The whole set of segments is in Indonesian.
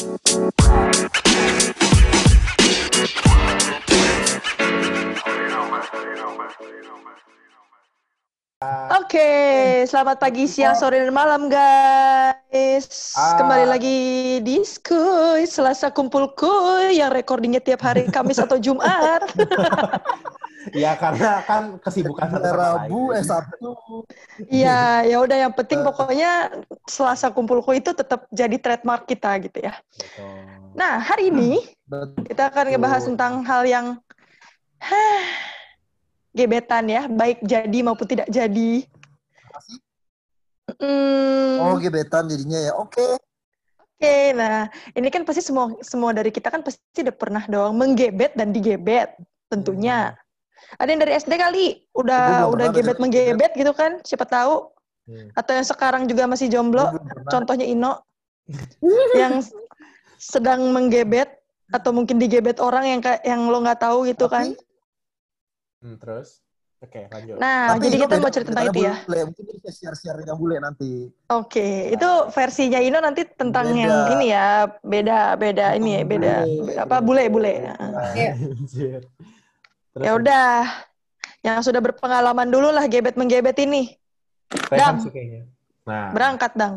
Oke, selamat pagi, siang, sore, dan malam, guys. Ah. Kembali lagi di Skuy, Selasa Kumpul Kuy, yang recordingnya tiap hari Kamis atau Jumat. Ya karena kan kesibukan satu Rabu, eh Sabtu. Iya, ya udah yang penting pokoknya Selasa Kumpul Kuy itu tetap jadi trademark kita gitu ya. Betul. Nah, hari ini Betul. kita akan ngebahas tentang hal yang hah, gebetan ya, baik jadi maupun tidak jadi. Hmm, Oh, gebetan jadinya ya. Oke. Oke, nah ini kan pasti semua semua dari kita kan pasti udah pernah dong menggebet dan digebet tentunya. Ada yang dari SD kali udah udah gebet ada menggebet gitu kan? Siapa tahu? Hmm. Atau yang sekarang juga masih jomblo, contohnya Ino yang sedang menggebet atau mungkin digebet orang yang yang lo nggak tahu gitu kan? Tapi- Hmm, terus? Oke, lanjut. Nah, Tapi jadi kita beda mau cerita tentang itu ya. Bule. Mungkin bisa share-share yang bule nanti. Oke, itu versinya Ino nanti tentang Beda. yang ini ya, beda beda ini ya, beda Bule. apa bule bule. Iya. Anjir. Terus, Ya udah, yang sudah berpengalaman dulu lah gebet menggebet ini. Rehan Dam. sih kayaknya. Nah, Berangkat dang.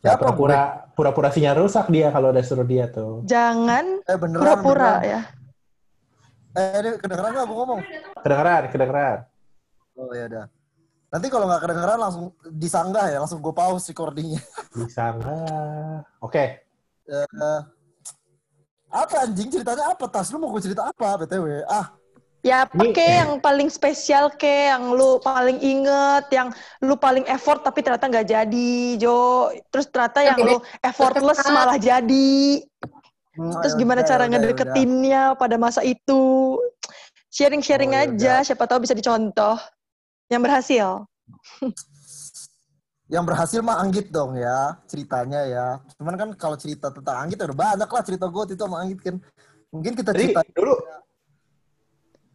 ya Siapa, pura-pura pura-pura sinyal rusak dia kalau udah suruh dia tuh. Jangan Eh beneran. pura-pura beneran. ya. Eh, ini kedengeran nggak gue ngomong? Kedengeran, kedengeran. Oh ya udah. Nanti kalau nggak kedengeran langsung disanggah ya, langsung gue pause recordingnya. Bisa nggak? Oke. Eh, apa anjing ceritanya apa tas? Lu mau gue cerita apa btw? Ah, Ya apa Ini- ke yang paling spesial ke, yang lu paling inget, yang lu paling effort tapi ternyata nggak jadi, Jo. Terus ternyata yang lu effortless malah jadi. Terus ayo, gimana udah, cara udah. ngedeketinnya pada masa itu? Sharing-sharing Oh, ya aja, siapa tahu bisa dicontoh. Yang berhasil. Yang berhasil mah Anggit dong ya ceritanya ya. Cuman kan kalau cerita tentang Anggit ya udah banyak lah cerita gue itu sama Anggit kan. Mungkin kita Jadi cerita dulu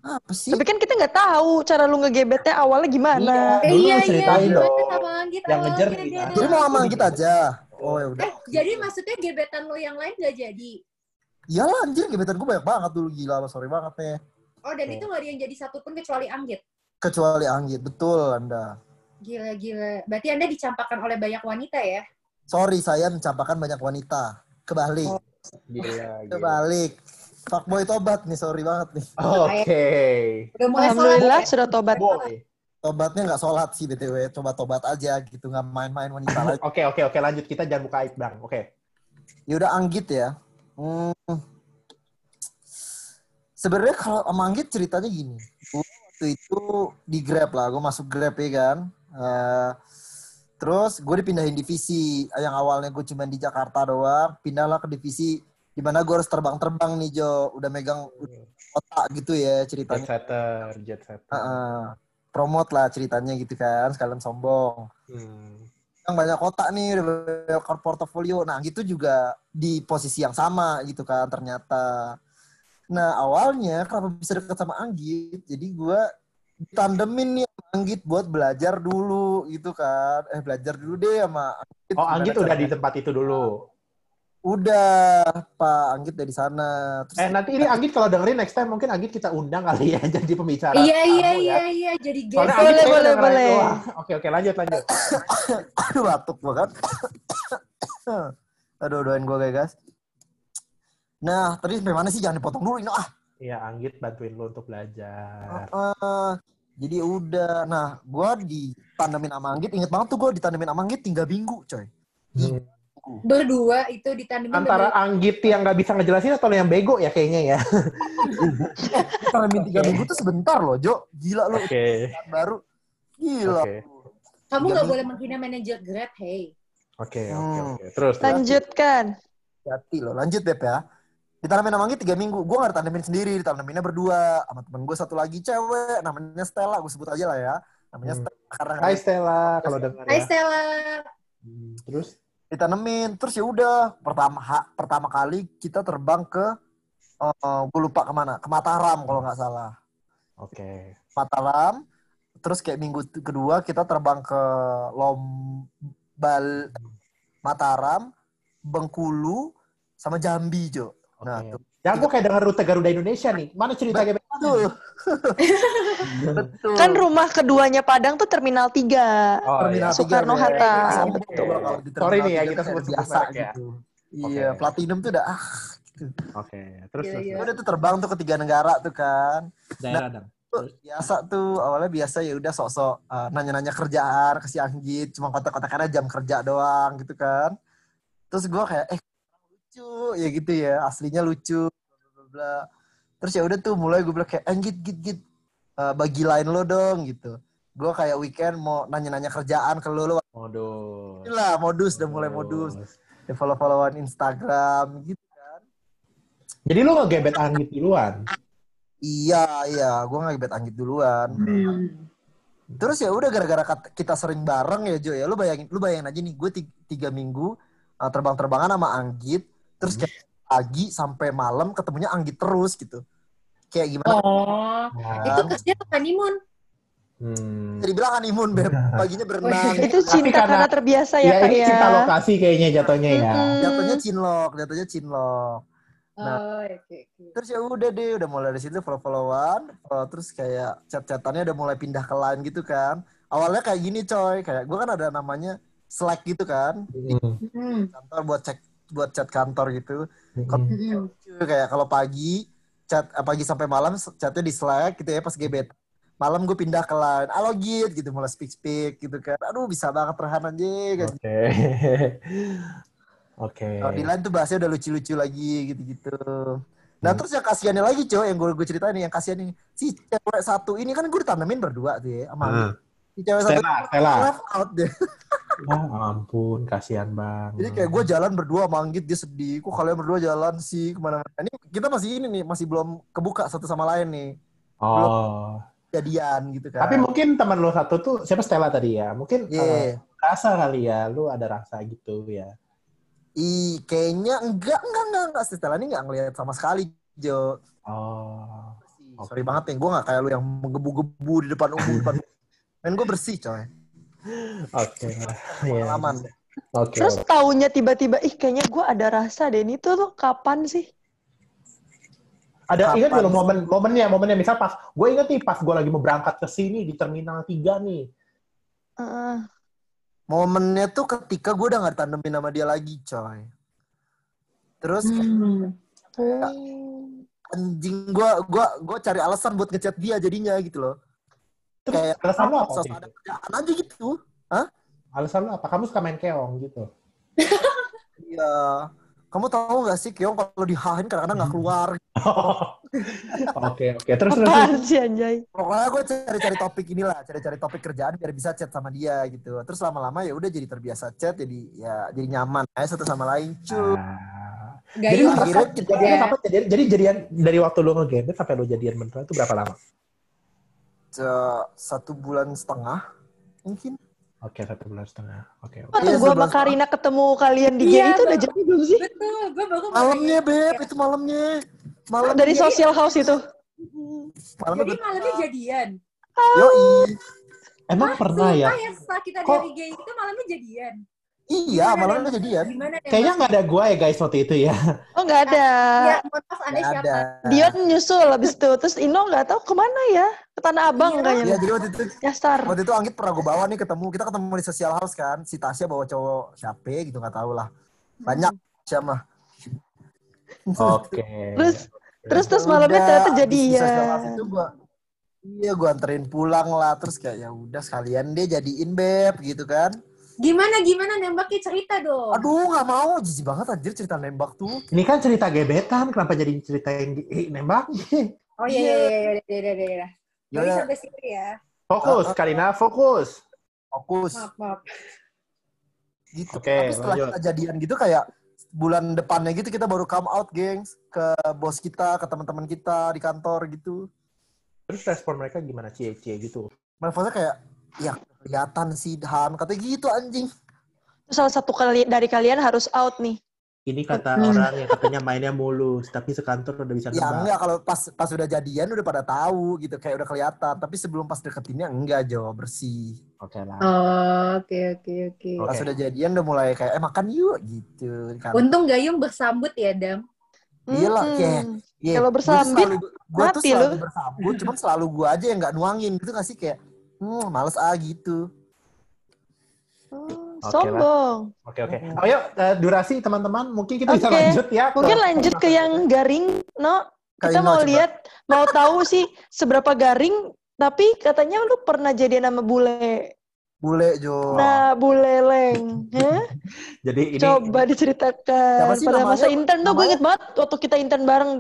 apa sih? Tapi kan kita nggak tahu cara lu ngegebetnya awalnya gimana. Iya. Eh, Dulu iya, ceritain iya, dong. gimana sama Anggit Yang awalnya ngejar ada. Jadi mau sama Anggit aja. Oh ya udah. Eh, jadi maksudnya gebetan lo yang lain gak jadi? Iyalah anjir gebetan gue banyak banget dulu gila sorry banget nih. Oh, dan itu gak ada yang jadi satupun kecuali Anggit? Kecuali Anggit, betul Anda. Gila-gila. Berarti Anda dicampakkan oleh banyak wanita ya? Sorry saya mencampakkan banyak wanita. Kebalik, gila, gila. kebalik. Fuckboy tobat nih, sorry banget nih. Oke. Udah mulai Alhamdulillah sholat ya? sudah tobat. Boy. Tobatnya nggak sholat sih BTW, coba tobat aja gitu, nggak main-main wanita lagi. Oke, oke, oke, lanjut kita jangan buka aib, Bang. Oke. Ya udah Anggit ya. Hmm. Sebenarnya kalau sama Anggit ceritanya gini. Gue waktu itu di Grab lah, gue masuk Grab ya kan. Eh, terus gue dipindahin divisi. Yang awalnya gue cuma di Jakarta doang, pindahlah ke divisi di mana gue harus terbang-terbang nih Jo. Udah megang otak gitu ya Jet ceritanya. setter, jet setter. Heeh. promote lah ceritanya gitu kan, sekalian sombong. Hmm. yang banyak kotak nih udah banyak portofolio nah gitu juga di posisi yang sama gitu kan ternyata nah awalnya kenapa bisa deket sama Anggit jadi gue ditandemin nih sama Anggit buat belajar dulu gitu kan eh belajar dulu deh sama Anggit Oh, Anggit udah di tempat itu dulu. udah Pak Anggit dari sana Eh, Terus nanti ini Anggit kalau dengerin next time mungkin Anggit kita undang kali ya jadi pembicara. Iya, iya, ya. iya, iya. Jadi guest. Boleh, boleh, boleh. Oke, oke, lanjut, lanjut. aduh batuk banget aduh doain gue guys nah tadi sampai mana sih jangan dipotong dulu ini ah Iya, Anggit bantuin lo untuk belajar. Eh, jadi udah, nah gue ditandemin sama Anggit, inget banget tuh gue ditandemin sama Anggit tiga minggu coy. Hmm. Berdua itu ditandemin Antara Anggit yang nggak bisa ngejelasin atau lo yang bego ya kayaknya ya. Ditandemin tiga minggu tuh sebentar loh Jo, gila lu Oke. kan baru. Gila. Oke. Kamu gak boleh menghina manajer Grab, hey. Oke, oke, Hmm. oke. Terus, terus. Lanjutkan. Hati loh, lanjut Beb ya. Ditandemin sama Anggit tiga minggu, gue gak ditandemin sendiri, ditandeminnya berdua. Sama temen gue satu lagi cewek, namanya Stella, gue sebut aja lah ya. Namanya Hmm. Stella, karena Hai Stella, kalau dengar Hai ya. Stella. Hmm, Terus? ditanemin terus ya udah pertama ha- pertama kali kita terbang ke eh gue lupa ke mana ke Mataram kalau nggak salah Oke. Mataram terus kayak minggu kedua kita terbang ke Lombal Mataram Bengkulu, sama Jambi, Jo. Nah, tuh. Ya, gue kayak dengar rute Garuda Indonesia nih. Mana cerita? Betul. Betul. Kan rumah keduanya Padang tuh Terminal 3. Oh, Terminal iya. Soekarno Hatta, betul. Sorry Terminal nih ya, tiga kita kayak sebut-sebut biasa ya. gitu. Iya, platinum tuh udah ah gitu. Oke, terus Iya, terus. iya. terus. Udah tuh terbang tuh ke tiga negara tuh kan. Daerah dong. Tuh, biasa tuh awalnya biasa ya udah sok-sok uh, nanya-nanya kerjaan ke si Anggit cuma kotak-kotakannya jam kerja doang gitu kan terus gue kayak eh lucu ya gitu ya aslinya lucu bla bla terus ya udah tuh mulai gue bilang kayak Anggit git git uh, bagi lain lo dong gitu gue kayak weekend mau nanya-nanya kerjaan ke lo lo Modus. lah modus udah mulai modus ya follow-followan Instagram gitu kan Jadi lu ngegebet Anggit duluan. iya iya gue nggak bet Anggit duluan Hmm. Terus ya udah gara-gara kita sering bareng ya Jo ya. Lu bayangin lu bayangin aja nih gue tiga minggu uh, terbang-terbangan sama Anggit terus Hmm. kayak pagi sampai malam ketemunya Anggit terus gitu. Kayak gimana? Oh, Nah, itu kerja ke honeymoon. hmm. Jadi bilang honeymoon beb, paginya berenang. Itu Tapi cinta karena- karena terbiasa ya, Ya, Kak ini ya. cinta lokasi kayaknya jatuhnya ya. Mm-mm. Jatuhnya cinlok, jatuhnya cinlok. Nah. Oh, oke, oke. Terus ya udah deh, udah mulai dari situ follow-followan, follow terus kayak chat-chatannya udah mulai pindah ke line gitu kan. Awalnya kayak gini coy, kayak gue kan ada namanya Slack gitu kan, Hmm. Hmm. kantor buat cek buat chat kantor gitu. Hmm. Hmm. kayak kalau pagi chat eh, pagi sampai malam chatnya di Slack gitu ya pas gebet malam gue pindah ke line halo git gitu mulai speak speak gitu kan aduh bisa banget Rehan aja kan Oke. Oke. kalau di line tuh bahasnya udah lucu-lucu lagi gitu-gitu nah terus yang kasihannya lagi coy yang gue gue ceritain nih yang kasihan nih si cewek satu ini kan gue ditanemin berdua tuh ya sama Ah. si cewek satu Stella, Stella. left out deh Oh, ampun, kasihan bang. jadi kayak gue jalan berdua sama Anggit dia sedih kok kalian berdua jalan sih ke mana-mana ini kita masih ini nih masih belum kebuka satu sama lain nih Oh. jadian gitu kan Tapi mungkin teman lo satu tuh siapa Stella tadi ya? Mungkin Iya. eh, rasa kali ya, lu ada rasa gitu ya. Ih, kayaknya enggak, enggak, enggak, enggak. Stella ini enggak ngeliat sama sekali, Jo. Oh. Sorry banget nih, gue enggak kayak lu yang menggebu-gebu di depan umum. depan. Dan gue bersih, coy. Oke. Iya. Pengalaman. Oke. Terus taunya tiba-tiba, ih kayaknya gue ada rasa deh. Ini tuh, tuh kapan sih? Ada ingat Kapan nggak lo sih? momen momennya momennya misal pas gue inget nih pas gue lagi mau berangkat ke sini di terminal 3 nih. Heeh. Momennya tuh ketika gue udah gak ditandemin sama dia lagi, coy. Terus kayak Hmm. Oh. anjing gue gua, gua cari alasan buat ngechat dia jadinya gitu loh. Terus Kayak alasan lo apa? ada kerjaan aja gitu. Alasan lo apa? Kamu suka main keong gitu. Iya. Kamu tahu gak sih, Keong kalau dihahin kadang-kadang gak keluar. Oke oke. Terus terus. sih anjay? Pokoknya gue cari-cari topik inilah, cari-cari topik kerjaan biar bisa chat sama dia gitu. Terus lama-lama ya udah jadi terbiasa chat, jadi ya jadi nyaman aja satu sama lain. Cuy. Ah. Gak Jadi akhirnya jadian ya. apa? Jadi jadian dari waktu lo ngegebet sampai lo jadian beneran itu berapa lama? Se- satu bulan setengah mungkin. Oke satu bulan setengah. Oke. oke. Waktu Iya, gue sama Karina ketemu kalian di Iya, itu udah jadi belum sih? Betul, gue baru Malamnya beb, itu malamnya. Malam Dari social house itu. malamnya Jadi malamnya jadian. Yoi. Emang pernah ya? Sumpah ya setelah kita Kok- dari gay itu malamnya jadian. Iya, malamnya nembak- jadian. Kayaknya nggak ada gua ya guys waktu itu ya. Oh nggak ada. Ya, maaf Anda siapa? Dion nyusul abis itu. Terus Ino nggak tahu ke mana ya? Ke Tanah Abang Iya. kayaknya. Iya, jadi waktu itu Nyasar. waktu itu Anggit pernah gue bawa nih ketemu kita ketemu di social house kan si Tasya bawa cowok siapa gitu nggak tahu lah banyak siapa Oke. Terus terus terus Ya malamnya udah, ternyata jadi di ya. social house itu gua iya gue anterin pulang lah terus kayak ya udah sekalian dia jadiin beb gitu kan Gimana gimana nembaknya cerita dong. aduh nggak mau jijik banget anjir cerita nembak tuh Ini kan cerita gebetan, kenapa jadi cerita yang eh, nembak? Oh iya iya iya iya iya iya Jadi Yaudah. sampai situ ya. Fokus, Uh, uh. Karina, fokus. fokus Maaf maaf. gitu Oke, tapi setelah lanjut. kita jadian gitu kayak bulan depannya gitu kita baru come out gengs ke bos kita ke teman-teman kita di kantor gitu Terus respon mereka gimana? Cie-cie gitu. Mereka kayak ya kelihatan sih Han katanya gitu anjing salah satu kali dari kalian harus out nih. Ini kata orang yang katanya mainnya mulus, tapi sekantor udah bisa ya enggak kalau pas pas udah jadian udah pada tahu gitu kayak udah kelihatan tapi sebelum pas deketinnya enggak Jo bersih Oke lah. Oh, Oke, oke, oke. Pas udah jadian udah mulai kayak eh makan yuk gitu. Kan. Untung Gayung bersambut ya, Dam. Iya lah, Mm-mm. kayak Iya, Kalau selalu- gua tuh selalu lu. bersambut, cuman selalu gua aja yang nggak nuangin gitu gak sih kayak hmm, males ah gitu. Oh, Oke lah. sombong. Oke oke. Oh, yuk eh, durasi teman-teman mungkin kita bisa Oke. lanjut ya. ke- Mungkin lanjut ke yang garing, no. Kita mau coba. lihat, mau tahu sih seberapa garing. Tapi katanya lu pernah jadian sama bule. Bule Jo. Nah, bule leng. Jadi ini Coba diceritakan. Pada masa namanya? intern tuh gue inget banget waktu kita intern bareng.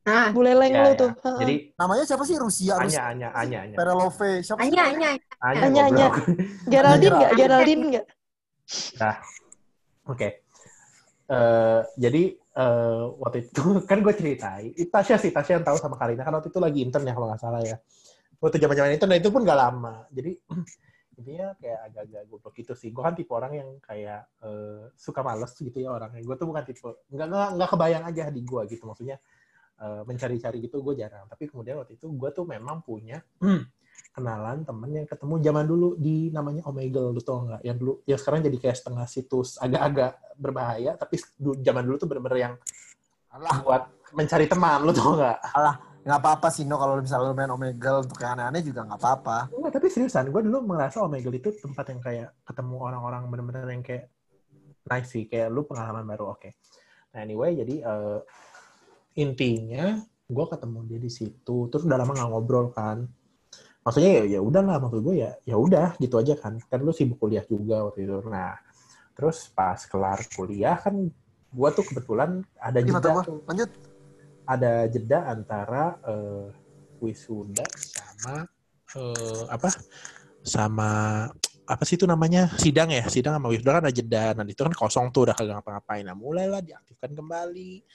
Nah, Bule leng Ya, lu ya. tuh. Jadi Namanya siapa sih Rusia? Anya. Anya Anya Anya. Perelove. Siapa? Anya, Anya. Anya. Anya, Anya. goblok. Geraldine nggak? Anya. Geraldine nggak? Oke. Eh, jadi eh, waktu itu kan gue ceritain, Tasya sih, Tasya yang tahu sama Karina kan waktu itu lagi intern ya kalau nggak salah ya. Waktu zaman zaman intern itu pun gak lama. Jadi intinya kayak agak-agak goblok gitu sih. Gue kan tipe orang yang kayak eh, suka males gitu ya orangnya. Gue tuh bukan tipe nggak nggak nggak kebayang aja di gue gitu maksudnya eh, mencari-cari gitu gue jarang. Tapi kemudian waktu itu gue tuh memang punya kenalan temen yang ketemu zaman dulu di namanya Omegle lu tau nggak? Yang dulu yang sekarang jadi kayak setengah situs agak-agak berbahaya tapi du- zaman dulu tuh bener-bener yang Alah, buat mencari teman lu tau nggak? Nggak apa-apa sih No kalau misalnya lu main Omegle untuk yang aneh-aneh juga nggak apa-apa. Enggak, tapi seriusan gue dulu merasa Omegle itu tempat yang kayak ketemu orang-orang bener-bener yang kayak nice sih kayak lu pengalaman baru oke. Nah anyway jadi eh, intinya gue ketemu dia di situ terus udah lama nggak ngobrol kan maksudnya ya ya udahlah maksud gue ya ya udah gitu aja kan. Kan lu sibuk kuliah juga waktu itu. Nah terus pas kelar kuliah kan gue tuh kebetulan ada Gimana jeda tuh. Lanjut. ada jeda antara eh, wisuda sama eh, apa? Sama apa sih itu namanya? Sidang ya? Sidang sama wisuda kan ada jeda. Nah itu kan kosong tuh udah kagak ngapa-ngapain. Nah mulailah diaktifkan kembali.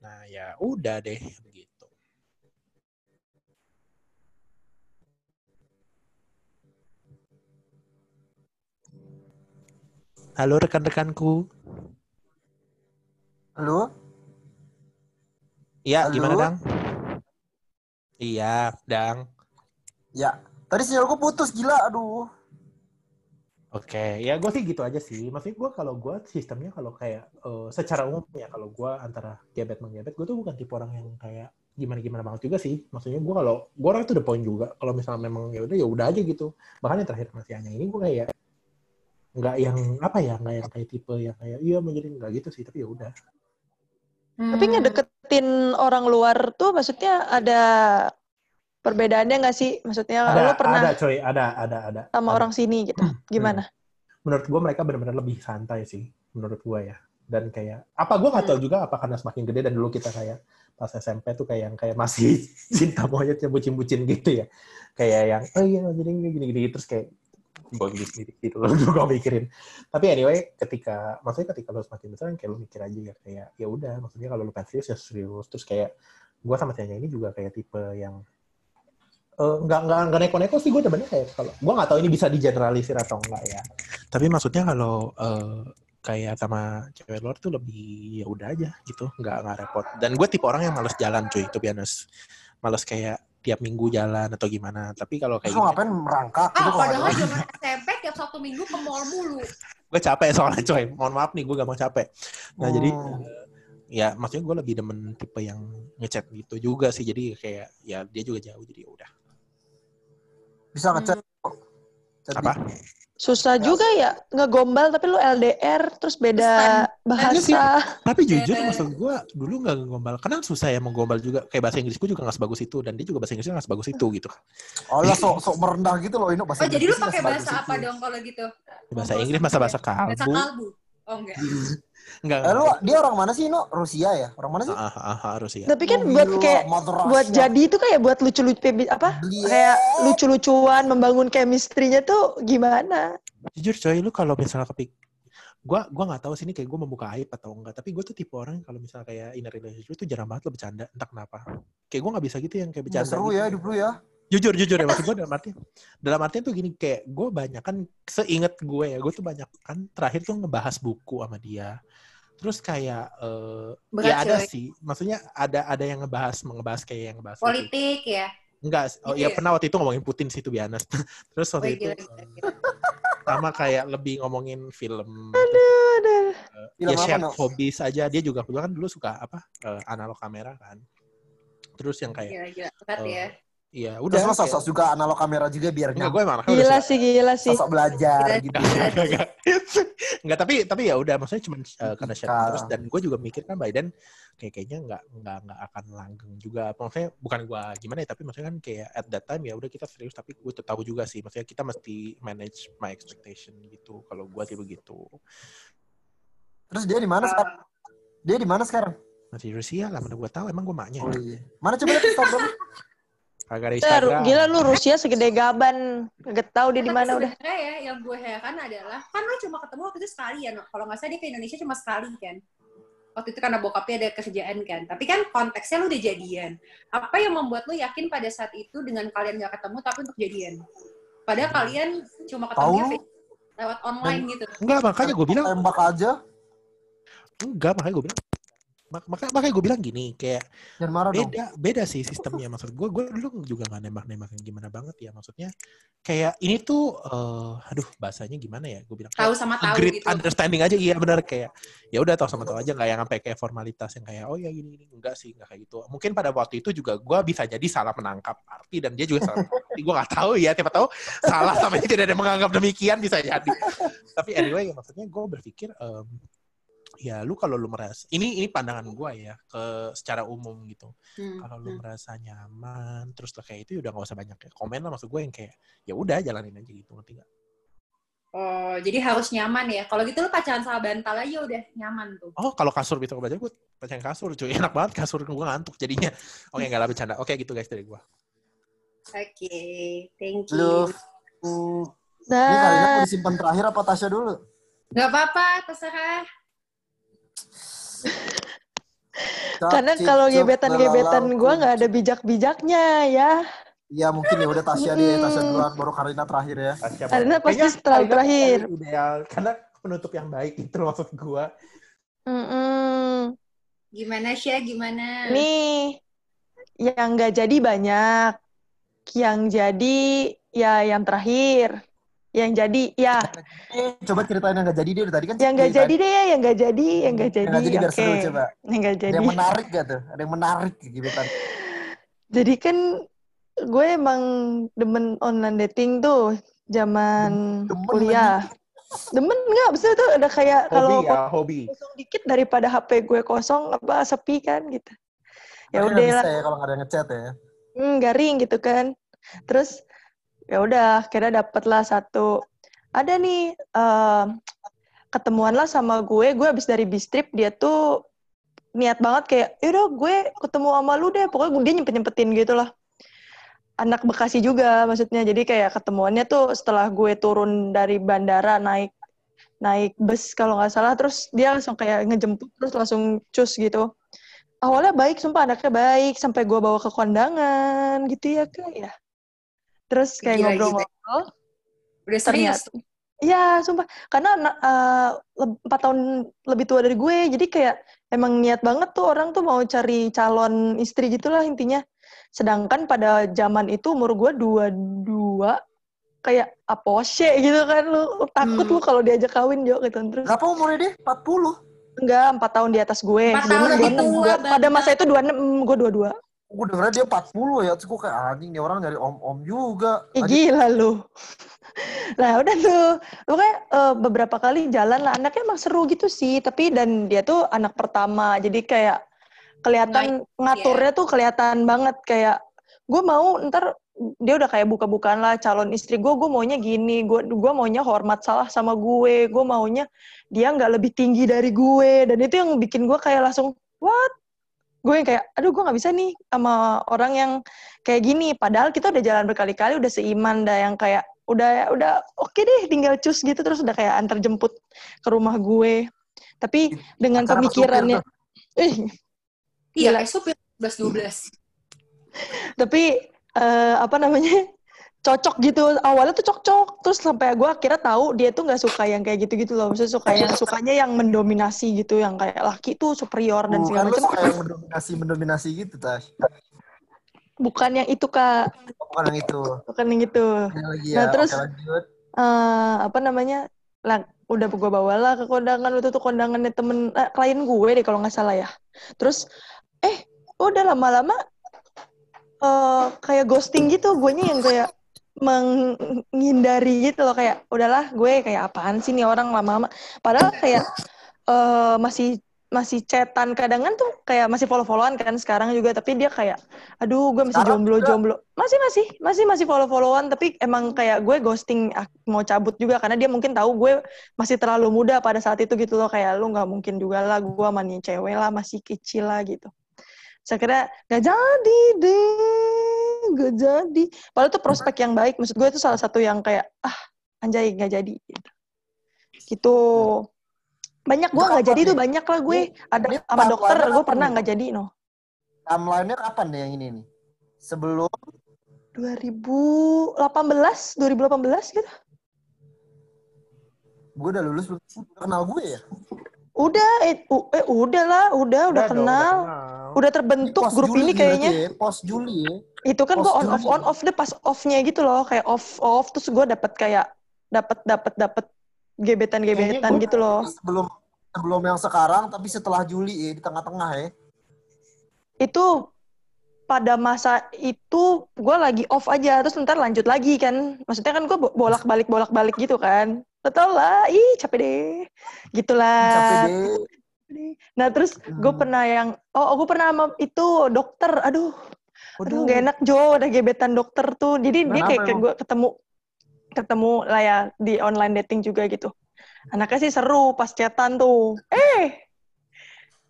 Nah ya udah deh begitu halo rekan-rekanku Halo? iya Halo? gimana dang iya dang Ya. Tadi sinyalku putus gila, aduh. Oke, ya gue sih gitu aja sih. Maksudnya gue kalau gue sistemnya kalau kayak eh, secara umum ya kalau gue antara gebet menggebet, gue tuh bukan tipe orang yang kayak gimana gimana banget juga sih. Maksudnya gue kalau gue orang tuh the point juga. Kalau misalnya memang ya udah ya udah aja gitu. Bahkan yang terakhir masih hanya ini gue kayak nggak yang apa ya nggak yang kayak tipe yang kayak iya mau jadi nggak gitu sih tapi ya udah Tapi ngedeketin orang luar tuh maksudnya ada perbedaannya nggak sih? Maksudnya ada lo pernah ada coy ada ada ada sama Ada. orang sini gitu. Gimana? menurut gue mereka benar-benar lebih santai sih menurut gue ya dan kayak apa gue nggak tahu juga apa karena semakin gede dan dulu kita kayak pas SMP tuh kayak yang kayak masih cinta monyetnya bucin-bucin gitu ya kayak yang oh iya jadi gini-gini terus kayak gue gitu gitu loh gue mikirin. Tapi anyway ketika maksudnya ketika lo semakin besar kayak lo mikir aja ya kayak ya udah maksudnya kalau lo pengen serius ya serius. Terus kayak gue sama Tianya ini juga kayak tipe yang eh, nggak nggak nggak neko-neko sih gue depannya kayak kalau gue nggak tahu ini bisa digeneralisir atau enggak ya. Tapi maksudnya kalau eh, kayak sama cewek luar tuh lebih ya udah aja gitu nggak nggak repot. Dan gue tipe orang yang males jalan cuy itu biasa males kayak tiap minggu jalan atau gimana. Tapi kalau kayak Terus gini ngapain merangkak? Ah, padahal zaman SMP tiap Sabtu Minggu ke mall mulu. gue capek soalnya coy. Mohon maaf nih gue gak mau capek. Nah Hmm. jadi eh, ya maksudnya gue lebih demen tipe yang ngechat gitu juga sih. Jadi kayak ya dia juga jauh. Jadi ya udah. Bisa ngechat. Chat apa Susah juga ya ngegombal tapi lu LDR terus beda bahasa. tapi jujur maksud gue dulu nggak gombal karena susah ya mau gombal juga kayak bahasa Inggris gue juga nggak sebagus itu dan dia juga bahasa Inggrisnya nggak sebagus itu gitu Oh lah sok sok merendah gitu loh ini bahasa Oh, jadi lu pakai bahasa apa itu. dong kalau gitu? bahasa Inggris masa bahasa dia. Bahasa kalbu kalbu. Oh, enggak. enggak Eh lu dia orang mana sih No? Rusia ya? Orang mana sih? ah, ah, ah, harus ya Tapi kan Oh, buat gila, kayak buat jadi itu kayak buat lucu-lucu apa? Beliau. Kayak lucu-lucuan membangun chemistry-nya tuh gimana? jujur coy lu kalau misalnya kepik gua gua nggak tahu sih ini kayak gue membuka aib atau enggak tapi gue tuh tipe orang yang kalau misalnya kayak in a relationship itu jarang banget lo bercanda entah kenapa kayak gue nggak bisa gitu yang kayak bercanda seru gitu. ya hidup lu ya. Jujur jujur ya maksud gue dalam arti dalam artian tuh gini kayak gue banyak kan seinget gue ya gue tuh banyak kan terakhir tuh ngebahas buku sama dia terus kayak eh, Berat, ya ada coy. sih maksudnya ada ada yang ngebahas ngebahas kayak yang ngebahas gitu. Politik ya. Enggak, oh Iya. ya pernah waktu itu ngomongin Putin sih, be honest. Terus Oh, waktu itu gila, gila, gila. sama kayak lebih ngomongin film. Aduh. Film ya apa, share No? hobbies aja. Dia juga kan dulu suka apa eh, analog kamera kan. Terus yang kayak, Gila, gila. Berat Oh, ya. Iya Terus udah. lo sosok juga analog kamera juga biar Enggak, nyam- gue emang Gila sih, gila sih. sosok belajar Gila. gitu. Enggak, enggak, enggak. Enggak, tapi tapi ya udah maksudnya cuma uh, karena share terus dan gue juga mikir kan Biden kayak kayaknya nggak nggak nggak akan langgeng juga maksudnya bukan gue gimana ya tapi maksudnya kan kayak at that time ya udah kita serius tapi gue tahu juga sih maksudnya kita mesti manage my expectation gitu kalau gue sih begitu Terus dia di mana sekarang? Dia di mana sekarang? masih Rusia lah mana gue tahu emang gue maknya Oh iya. Mana coba lihat Instagram? kagak ada Eh, Instagram gila lu Rusia segede gaban. Gak tahu dia di mana udah. sebenarnya ya yang gue heran adalah kan lo cuma ketemu waktu itu sekali ya, kalau nggak salah dia ke Indonesia cuma sekali kan. Waktu itu karena bokapnya ada kerjaan kan. Tapi kan konteksnya lu udah jadian. Apa yang membuat lu yakin pada saat itu dengan kalian nggak ketemu tapi untuk jadian? Padahal kalian cuma ketemu lu? lewat online gitu. enggak makanya gue bilang Tembak aja. enggak makanya gue bilang mak- makanya makanya gue bilang gini kayak dong. beda beda sih sistemnya. Maksud gue gue dulu juga nggak nembak nembak yang gimana banget ya maksudnya kayak ini tuh eh aduh bahasanya gimana ya gue bilang Tahu sama tahu gitu. understanding aja. Iya benar kayak ya udah tahu sama tahu aja nggak yang sampai kayak formalitas yang kayak oh ya gini gini. Enggak sih nggak kayak gitu. Mungkin pada waktu itu juga gue bisa jadi salah menangkap arti dan dia juga salah menangkap arti. Gue nggak tahu ya siapa tahu salah sama tidak ada yang menganggap demikian bisa jadi. Tapi anyway ya maksudnya gue berpikir em, ya lu kalau lu merasa ini ini pandangan gue ya ke secara umum gitu Hmm, kalau lu hmm. merasa nyaman terus lah kayak itu ya udah gak usah banyak kayak komen lah maksud gue yang kayak ya udah jalanin aja gitu ngerti gak? Oh, jadi harus nyaman ya. Kalau gitu lu pacaran sama bantal aja udah nyaman tuh. Oh kalau kasur bisa baca gue pacaran kasur cuy enak banget kasur gue ngantuk jadinya oke nggak lah bercanda oke gitu guys dari gue Oke, thank you. Lu. Ini kalian mau disimpan terakhir apa Tasya dulu? Gak apa-apa, terserah. Karena kalau gebetan-gebetan gue nggak ada bijak-bijaknya ya. Iya mungkin ya udah Tasya deh, Mm-mm. Tasya duluan baru Karina terakhir ya. Karena pasti setelah terakhir. ideal karena penutup yang baik itu maksud gue Mm-mm. Gimana sih? Gimana? Nih, yang nggak jadi banyak. Yang jadi ya yang terakhir. Yang jadi ya, Eh, coba ceritain yang nggak jadi dia tadi kan. yang nggak cerita. jadi deh ya, yang nggak jadi, yang nggak Yang jadi. nggak jadi biar Oke, seru coba. yang nggak Ada jadi. yang menarik gak tuh? Ada yang menarik gitu kan. Jadi kan gue emang demen online dating tuh zaman Demen kuliah. Demen nggak? Maksudnya tuh ada kayak kalau ya hobi kosong dikit daripada HP gue kosong apa sepi kan gitu. Ya udah lah, bisa ya kalau nggak ada yang ngechat ya. hmm, garing gitu kan. Terus ya udah, kira dapet lah satu. Ada nih em, ketemuan lah sama gue. Gue abis dari bistrip dia tuh niat banget kayak, yaudah gue ketemu sama lu deh. Pokoknya dia nyempet nyempetin gitu lah. Anak Bekasi juga maksudnya. Jadi kayak ketemuannya tuh setelah gue turun dari bandara naik naik bus kalau nggak salah terus dia langsung kayak ngejemput terus langsung cus gitu awalnya baik sumpah anaknya baik sampai gue bawa ke kondangan gitu ya kak ya terus kayak ngobrol-ngobrol Udah serius. Iya, sumpah. Karena eh, empat tahun lebih tua dari gue, jadi kayak emang niat banget tuh orang tuh mau cari calon istri gitulah intinya. Sedangkan pada zaman itu umur gue dua-dua, kayak aposye gitu kan lu takut Hmm. lu kalau diajak kawin Jo gitu terus Berapa umurnya dia? 40. enggak empat tahun di atas gue Empat Gue tahun lebih 26, tua, gue- pada masa itu dua enam gue dua dua Gue dengernya dia 40 ya. Terus gue kayak anjing nih orang dari om-om juga. Ih, Tadi gila lu. Nah udah tuh, pokoknya eh, beberapa kali jalan lah. Anaknya emang seru gitu sih, tapi dan dia tuh anak pertama, jadi kayak kelihatan ngaturnya tuh kelihatan banget kayak gue mau ntar dia udah kayak buka-bukaan lah calon istri gue, gue maunya gini, gue gue maunya hormat salah sama gue, gue maunya dia nggak lebih tinggi dari gue, dan itu yang bikin gue kayak langsung what? Gue yang kayak, aduh gue nggak bisa nih sama orang yang kayak gini. Padahal kita udah jalan berkali-kali, udah seiman, dah yang kayak udah udah oke deh tinggal cus gitu terus udah kayak antar jemput ke rumah gue. Tapi dengan Pacaran sama pemikirannya, eh, Iya, supir 12-12. tapi eh, apa namanya cocok gitu awalnya tuh cocok terus sampai gue akhirnya tahu dia tuh nggak suka yang kayak gitu-gitu loh maksudnya suka yang sukanya yang mendominasi gitu yang kayak laki tuh superior dan Bukan segala lu macam suka yang mendominasi mendominasi gitu tas. Bukan yang itu, Kak. Bukan yang itu. Bukan yang itu. Lagi Nah, ya. terus- Oke, lanjut. eh apa namanya lah udah gue bawa lah ke kondangan itu tuh kondangannya temen eh, klien gue deh kalau nggak salah ya terus eh udah lama-lama eh kayak ghosting gitu gue yang kayak menghindari gitu loh kayak udahlah gue kayak apaan sih nih orang lama-lama? Padahal kayak eh masih masih chatan kadangan tuh kayak masih follow-followan kan sekarang juga tapi dia kayak aduh gue masih jomblo jomblo masih masih masih masih follow-followan tapi emang kayak gue ghosting ah, mau cabut juga karena dia mungkin tahu gue masih terlalu muda pada saat itu gitu loh kayak lu nggak mungkin juga lah gue mani cewek lah masih kecil lah gitu saya kira gak jadi deh gak jadi padahal tuh prospek yang baik maksud gue itu salah satu yang kayak ah anjay gak jadi gitu gitu banyak gue Itu nggak kapan jadi nih? banyak lah gue ada ini sama dokter gue pernah nggak jadi no Timeline-nya kapan nih yang ini nih? Sebelum 2018 2018 gitu gue udah lulus belum? Kenal gue ya? Udah eh, eh udah lah udah udah dong, kenal. udah terbentuk Pos grup Juli ini kayaknya. ya, Pos Juli ya. itu kan gue on off on off deh pas offnya gitu loh kayak off off terus gue dapet kayak dapet dapet dapet gebetan gebetan gitu loh. Sebelum sebelum yang sekarang tapi setelah Juli ya di tengah-tengah ya. itu pada masa itu gue lagi off aja terus ntar lanjut lagi kan. Maksudnya kan gue bolak balik bolak balik gitu kan tau lah. Ih capek deh. Gitulah. Capek deh. nah terus gue Hmm. pernah yang oh gue pernah sama itu dokter. Aduh. Aduh Waduh. gak enak Jo. Ada gebetan dokter tuh. Jadi dia Kenapa kayak, kayak emang? gue ketemu ketemu lah ya di online dating juga gitu. Anaknya sih seru pas chatan tuh. Eh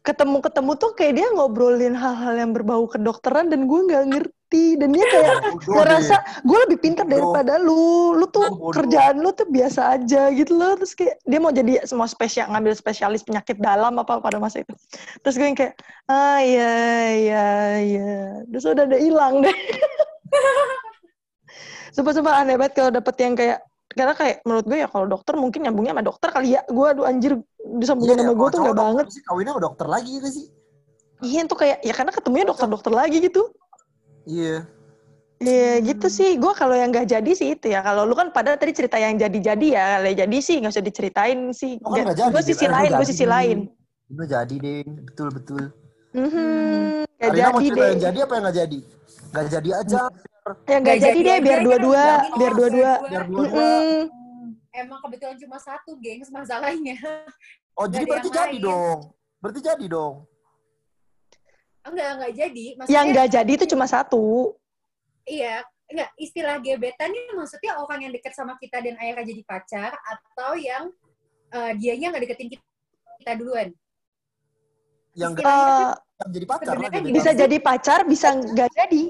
ketemu ketemu tuh kayak dia ngobrolin hal-hal yang berbau kedokteran dan gue nggak ngerti dan dia kayak Bodoh ngerasa gue lebih pintar Bodoh. daripada lu. Lu tuh Bodoh. kerjaan lu tuh biasa aja gitu loh. Terus kayak dia mau jadi semua spesial ngambil spesialis penyakit dalam apa pada masa itu. Terus gue yang kayak ah iya iya iya. Terus udah ada hilang deh. Sumpah-sumpah aneh banget kalau dapet yang kayak karena kayak menurut gue ya kalau dokter mungkin nyambungnya sama dokter kali ya. Gue aduh anjir disambungin sama gue tuh nggak banget. sih kawinnya sama dokter lagi gitu sih. iya tuh kayak ya karena ketemunya dokter-dokter lagi gitu Iya. Iya gitu sih. Gue kalau yang nggak jadi sih itu ya. Kalau lu kan pada tadi cerita yang jadi-jadi ya. Kalau yang jadi sih nggak usah diceritain sih. Lo kan jadi. Gue sisi. Eh, lo lain, gue jadi, sisi lain. Lo jadi deh, betul betul. Mhm. Nggak Karina mau jadi cerita deh. yang jadi apa yang nggak jadi? Nggak jadi aja. Yang nggak jadi deh, biar dua-dua, biar dua-dua. Biar dua-dua. Mhm. Emang kebetulan cuma satu, gengs, masalahnya. Oh jadi berarti yang jadi lain. dong. Berarti jadi dong. Enggak, enggak jadi. Maksudnya, Yang nggak jadi itu cuma satu. Iya, enggak. Istilah gebetan ini maksudnya orang yang deket sama kita dan akhirnya jadi pacar, atau yang eh, dianya nggak deketin kita, kita duluan. Yang Istilah- Eh, yang jadi pacar lah. Bisa jadi pacar, bisa nggak jadi.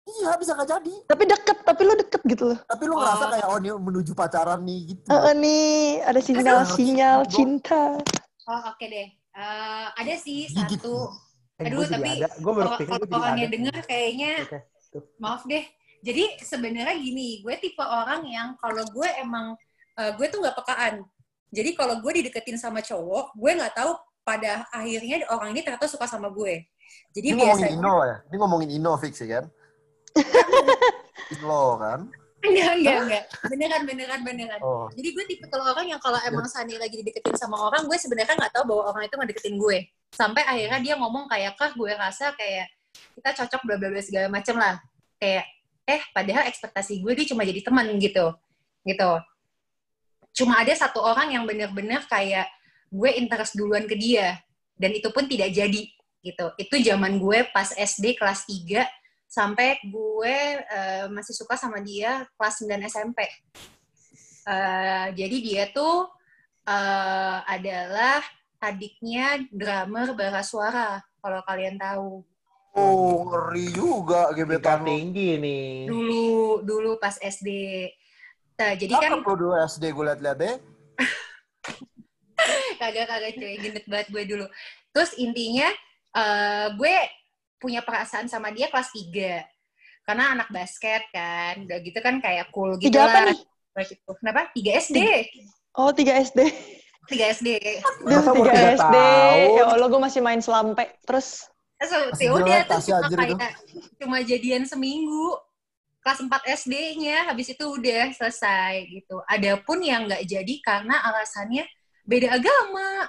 Iya bisa nggak jadi. Tapi deket, tapi lu deket gitu loh. Tapi lu ngerasa Oh. kayak oh ini menuju pacaran nih gitu. Eh, eh, nih ada sinyal-sinyal cinta. Oh, oke deh. Eh, ada sih Gigit. satu. Eh, Aduh, tapi ada. Gue baru Kalau orangnya ada. denger kayaknya tuh. maaf deh. Jadi sebenarnya gini, gue tipe orang yang kalau gue emang eh, gue tuh nggak pekaan. Jadi kalau gue dideketin sama cowok, gue nggak tahu pada akhirnya orang ini ternyata suka sama gue. Jadi Ini ngomongin biasanya Ino ya. Ini ngomongin Ino fix ya kan. Ino kan. enggak enggak enggak beneran beneran beneran. Oh. Jadi gue tipe kalau orang yang kalau emang Sani lagi dideketin sama orang, gue sebenarnya nggak tahu bahwa orang itu ngedeketin gue. Sampai akhirnya dia ngomong kayak, kah gue rasa kayak kita cocok bla bla bla segala macem lah. Kayak, eh padahal ekspektasi gue dia cuma jadi teman gitu. Gitu. Cuma ada satu orang yang bener-bener kayak gue interest duluan ke dia. Dan itu pun tidak jadi gitu. Itu zaman gue pas SD kelas 3 sampai gue eh, masih suka sama dia kelas 9 SMP. Eh, jadi dia tuh eh, adalah adiknya drummer bara suara kalau kalian tahu. Oh ngeri juga gebetan tinggi nih. Dulu dulu pas SD. Nah, jadi kan Cakep lu dulu SD gue liat-liat deh. kagak kagak cuy gendut banget gue dulu. Terus intinya eh, gue punya perasaan sama dia kelas 3. Karena anak basket kan, udah gitu kan kayak cool gitu Tiga apa lah. nih? Gitu. Kenapa? 3 SD. Oh, 3 SD. 3 SD. Duh, Masa baru 3 tiga SD. tahun? Ya Allah, gue masih main selampe. Terus, So, ya udah terus cuma kayak cuma jadian seminggu kelas 4 SD-nya habis itu udah selesai gitu. Adapun yang nggak jadi karena alasannya beda agama.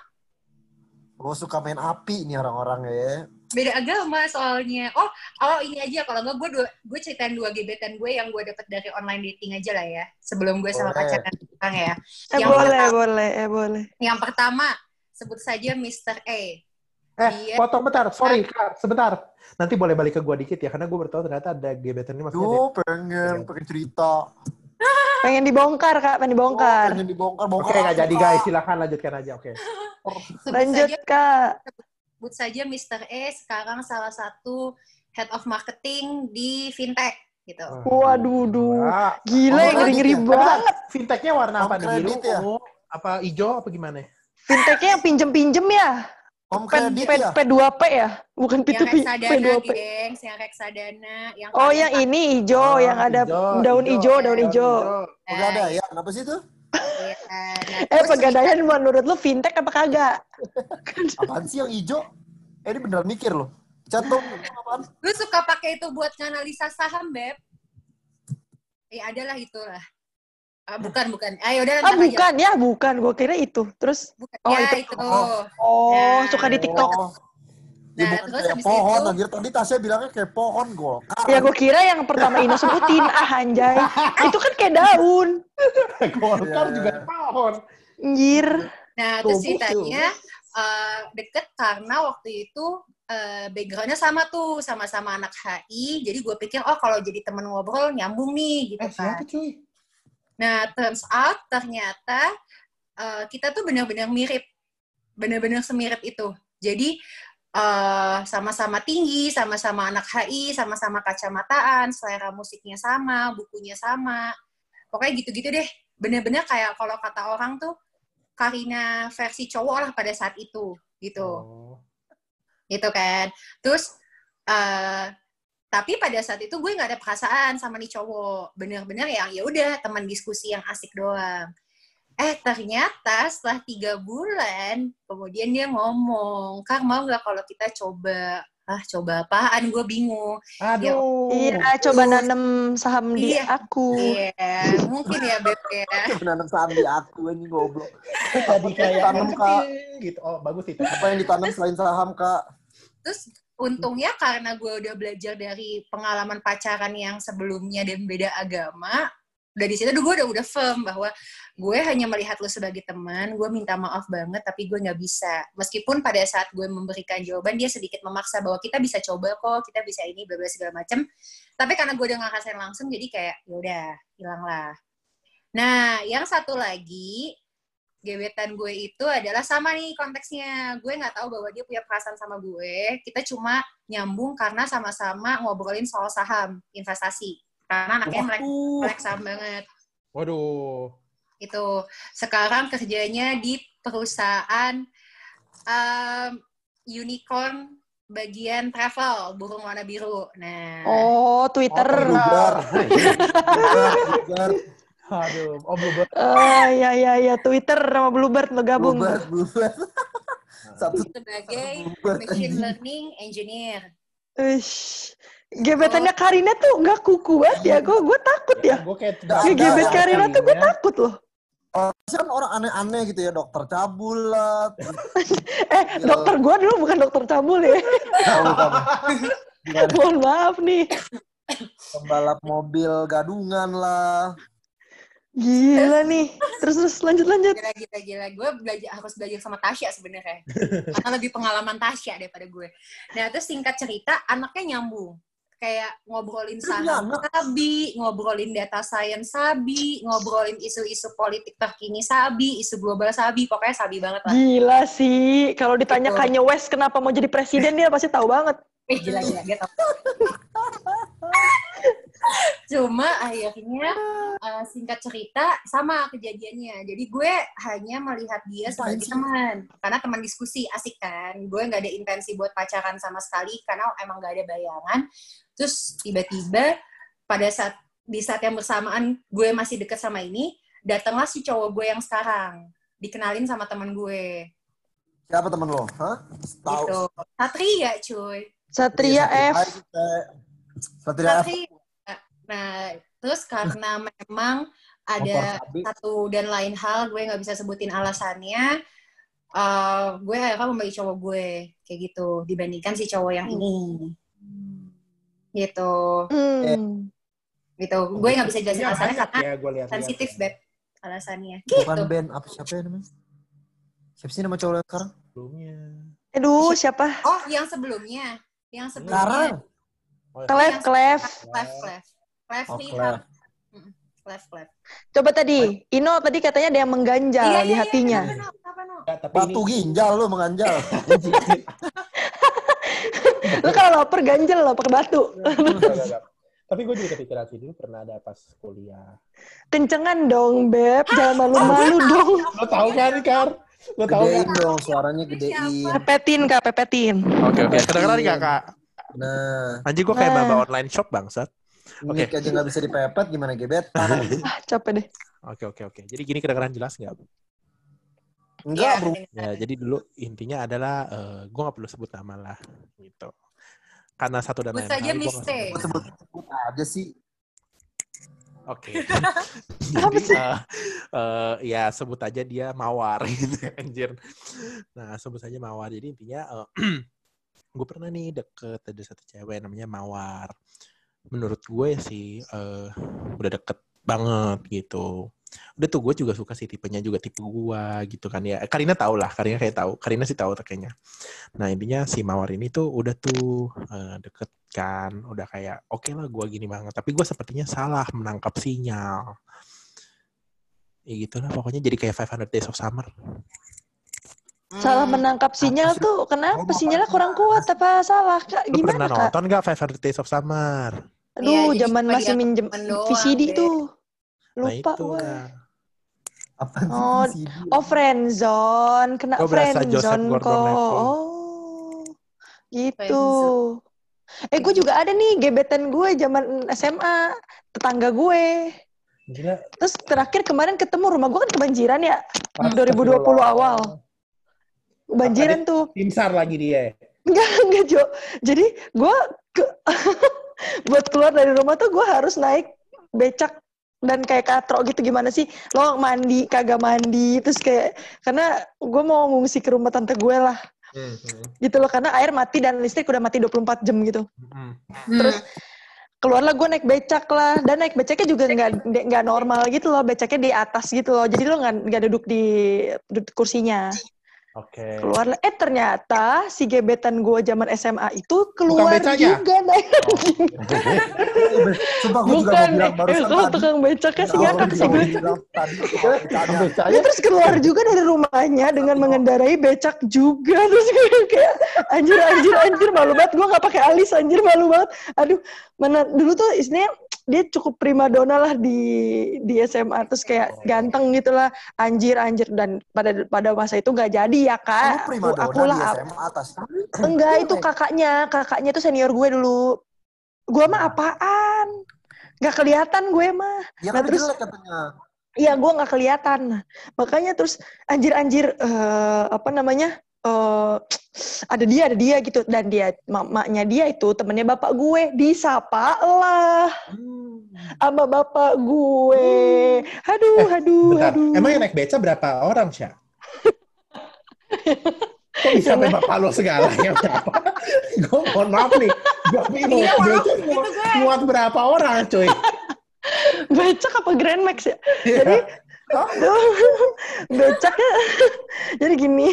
Oh suka main api nih orang-orang ya. Beda agama soalnya. Oh, oh ini aja kalau nggak gue dua gue ceritain dua gebetan gue yang gue dapet dari online dating aja lah ya. Sebelum gue sama pacaran sekarang ya. Eh Yang boleh, pertama- boleh, eh boleh. Yang pertama sebut saja Mr. A. Eh, Iya. potong bentar. Sorry, Kak. Sebentar. Nanti boleh balik ke gua dikit ya, karena gua bertahu ternyata ada gebetan ini maksudnya. Duh pengen, pengen cerita. Pengen dibongkar, Kak, pengen Oh, dibongkar. pengen dibongkar, Oke, bongkar. nggak jadi guys. Silakan lanjutkan aja. Oke. Sebut Lanjut, saja Kak. sebut saja Mr. E sekarang salah satu head of marketing di fintech gitu. Waduh, duh. Wah. Gila, Oh, yang ngeri-ngeri gitu ya. banget. Fintechnya warna apa nih? Biru, ya? ungu, apa hijau, apa gimana? Fintechnya yang pinjem-pinjem ya? Home P, credit P, ya? P2P ya? Bukan Yang P2P, reksadana, P2P. gengs, yang reksadana, yang Oh, yang ini hijau, Oh, yang ada hijau, daun hijau, daun hijau. Oh, gak ada ya? Apa sih itu? Pakai. Nah, Eh, pegadaian menurut lu fintech apa kagak? Apaan sih yang hijau? Eh, ini beneran mikir loh. Itu apaan? Lu suka pakai itu buat nganalisa saham, Beb? Eh, adalah itulah. Ah, bukan, bukan. Ayo udah Ah, ntar aja. bukan ya, bukan. Gue kira itu. Terus, Bukan. Oh, ya, itu. itu. Oh. oh, Nah. suka di TikTok. Ya Nah, bukan kayak pohon, itu- anjir. Tadi Tasya bilangnya kayak pohon, golkar. Ya, gue kira yang pertama Ino sebutin. Ah, anjay. Itu kan kayak daun. Golkar Iya, juga pohon. Anjir. Nah, terus ceritanya eh, deket karena waktu itu eh, backgroundnya sama tuh, sama-sama anak HI. Jadi gue pikir, oh kalau jadi temen ngobrol nyambung nih, gitu Eh, kan. siapa cuy? Nah, turns out ternyata eh, kita tuh benar-benar mirip. Benar-benar semirip itu. Jadi eh, sama-sama tinggi, sama-sama anak HI, sama-sama kacamataan, selera musiknya sama, bukunya sama. Pokoknya gitu-gitu deh. Benar-benar kayak kalau kata orang tuh Karina versi cowok lah pada saat itu gitu Oh. gitu kan. Terus eh tapi pada saat itu gue nggak ada perasaan sama nih cowok. Bener-bener yang ya udah teman diskusi yang asik doang. Eh ternyata setelah tiga bulan kemudian dia ngomong, Kak mau nggak kalau kita coba? Ah coba apaan? Gue bingung. Aduh. Iya, coba nanem saham di Iya. aku. Iya, mungkin ya Beb ya. Menanam saham di aku ini goblok. Jadi kayak Tanam, Kak. gitu. Oh, bagus itu. Apa yang ditanam selain saham, Kak? Terus untungnya karena gue udah belajar dari pengalaman pacaran yang sebelumnya dan beda agama, dari situ gue udah udah firm bahwa gue hanya melihat lo sebagai teman, gue minta maaf banget, tapi gue nggak bisa. Meskipun pada saat gue memberikan jawaban, dia sedikit memaksa bahwa kita bisa coba kok, kita bisa ini, bla segala macem. Tapi karena gue udah ngerasain langsung, jadi kayak ya udah hilang lah. Nah, yang satu lagi gebetan gue itu adalah sama nih konteksnya. Gue nggak tahu bahwa dia punya perasaan sama gue. Kita cuma nyambung karena sama-sama ngobrolin soal saham, investasi. Karena anaknya melek, melek saham banget. Waduh. Itu sekarang kerjanya di perusahaan um, unicorn bagian travel, burung warna biru. Nah, Oh, Twitter. Oh. Bluebird. Bluebird, Aduh. Oh, Bluebird. Oh, iya, iya, iya. Twitter sama Bluebird lo gabung. Bluebird, Bluebird. Satu sebagai Bluebird, machine learning engineer. Uish. Gebetannya Karina tuh nggak kuku banget ya. Gue gue takut ya. Gue kayak gebet Karina tuh gue takut loh. Oh, sih kan orang aneh-aneh gitu ya, dokter cabul lah. Eh, Iya. dokter gue dulu bukan dokter cabul ya. Mohon maaf nih. pembalap mobil gadungan lah. Gila nih. Terus terus lanjut lanjut. Gila, gila, gila. Gue belajar, harus belajar sama Tasya sebenarnya. Karena lebih pengalaman Tasya daripada gue. Nah, terus singkat cerita, anaknya nyambung. Kayak ngobrolin saham sabi, ngobrolin data science sabi, ngobrolin isu-isu politik terkini sabi, isu global sabi. Pokoknya sabi banget lah. Gila sih. Kalau ditanya Gitu. Kanye West kenapa mau jadi presiden dia pasti tahu banget. Eh, gila, gila. Dia tahu. Cuma akhirnya eh, singkat cerita sama kejadiannya. Jadi gue hanya melihat dia sebagai teman. Karena teman diskusi asik kan. Gue nggak ada intensi buat pacaran sama sekali karena emang nggak ada bayangan. Terus tiba-tiba pada saat di saat yang bersamaan gue masih deket sama ini, datanglah si cowok gue yang sekarang. Dikenalin sama teman gue. Siapa temen lo? Hah? Tahu. Gitu. Satria cuy. Satria F. Satria F. Nah, terus karena memang ada satu dan lain hal, gue nggak bisa sebutin alasannya. eh, gue akhirnya membagi cowok gue kayak gitu dibandingkan si cowok yang ini gitu Hmm. gitu gue nggak bisa jelasin Iya, alasannya karena ya, lihat-lihat. sensitif beb alasannya Bukan gitu band apa siapa ya namanya? Siapa sih nama cowok yang sekarang? Sebelumnya. Aduh, siapa? oh yang sebelumnya yang sebelumnya Sekarang. Clef, Clef. Clef Clef Clef Oh, Clef. Clef Clef Coba tadi, Ino tadi katanya ada yang mengganjal di hatinya. kenapa, no? kenapa, no? Enggak, tapi Batu ini ginjal lu menganjal. Lu kalau lapar ganjel lo pakai batu. Tapi gue juga kepikiran sih dulu pernah ada pas kuliah. Kencengan dong, Beb. Jangan malu-malu dong. Lo tau kan, Kar? Lo tau kan? dong, suaranya gedein. Pepetin, Kak, pepetin. Oke, oke. Kedengeran nggak, Kak? Nah, Anjir, gue kayak Nah. baba online shop, bangsat. Oke. mic aja nggak bisa dipepet, gimana gebet? Ah, capek deh. Oke, oke, oke. Jadi gini kedengeran jelas nggak? Enggak, Iya, bro. Ya, jadi dulu intinya adalah eh gue nggak perlu sebut nama lah, gitu. Karena satu dan lain hal, nggak mistake. sebut Sebut sebut aja sih. Oke. Apa Jadi, sih? eh, eh, ya sebut aja dia mawar gitu, anjir. Nah, sebut saja mawar. Jadi intinya gue pernah nih deket ada satu cewek namanya mawar. Menurut gue sih eh, udah deket banget gitu. Udah tuh gue juga suka sih tipenya juga tipe gue gitu kan ya. Karina tahu lah, Karina kayak tahu. Karina sih tahu kayaknya. Nah intinya si mawar ini tuh udah tuh eh, deket kan, udah kayak oke lah gue gini banget. Tapi gue sepertinya salah menangkap sinyal. Ya gitu lah pokoknya jadi kayak 500 Days of Summer. Salah Hmm. menangkap sinyal tuh. Kenapa sinyalnya kurang kuat apa salah, Kak? Lu pernah Gimana, Kak? nonton gak 500 Days of Summer? Aduh, Iya, jadi zaman cuma masih minjem doang, VCD Nah Lupa itu gue. lah. Apa Oh, sih? Oh, friendzone. Kena Joseph friendzone kok. Oh, gitu. Friendzone. Eh, gue juga ada nih gebetan gue zaman SMA. Tetangga gue. Gila. Terus terakhir kemarin ketemu rumah gue kan kebanjiran ya. 2020 awal. Kebanjiran tuh. Tim SAR lagi dia. Enggak, enggak, Jo. Jadi gue ke buat keluar dari rumah tuh gue harus naik becak dan kayak katro gitu gimana sih? Lo mandi kagak mandi terus kayak karena gue mau ngungsi ke rumah tante gue lah. Hmm, hmm, gitu loh karena air mati dan listrik udah mati 24 jam gitu. Hmm. terus keluarlah gue naik becak lah. Dan naik becaknya juga nggak nggak normal gitu loh. Becaknya di atas gitu loh. Jadi lo nggak nggak duduk di duduk kursinya Oke. keluar eh ternyata si gebetan gue zaman SMA itu keluar becaknya? juga naik Sumpah gue juga bukan mau bilang eh, barusan tadi. tukang becaknya sih ngakak dia sih gue dia terus keluar juga dari rumahnya dengan mengendarai becak juga. Terus gue kayak anjir anjir anjir malu banget. Gue nggak pakai alis anjir malu banget. Aduh mana dulu tuh istilahnya dia cukup primadona lah di di SMA terus kayak ganteng gitu lah. Anjir anjir. Dan pada pada masa itu nggak jadi ya kak. Prima aku, dona aku di lah SMA atas. enggak itu kakaknya. Kakaknya tuh senior gue dulu. Gue mah apaan? Nggak kelihatan gue mah. Ya Nah, terus- katanya. Iya, gue nggak kelihatan. Makanya terus anjir-anjir eh, apa namanya? Eh ada dia, ada dia gitu. Dan dia, mamanya dia itu temennya bapak gue. Disapa lah sama bapak gue. Aduh, aduh, Bentar, aduh. emang yang naik beca berapa orang, Syah? Kok bisa sampai bapak lo segala ya berapa? Gue mohon maaf nih. Gue bingung. Iya, Beca muat, gitu gue. muat berapa orang, coy? Becak apa Grand Max ya? Iya. Jadi becaknya jadi gini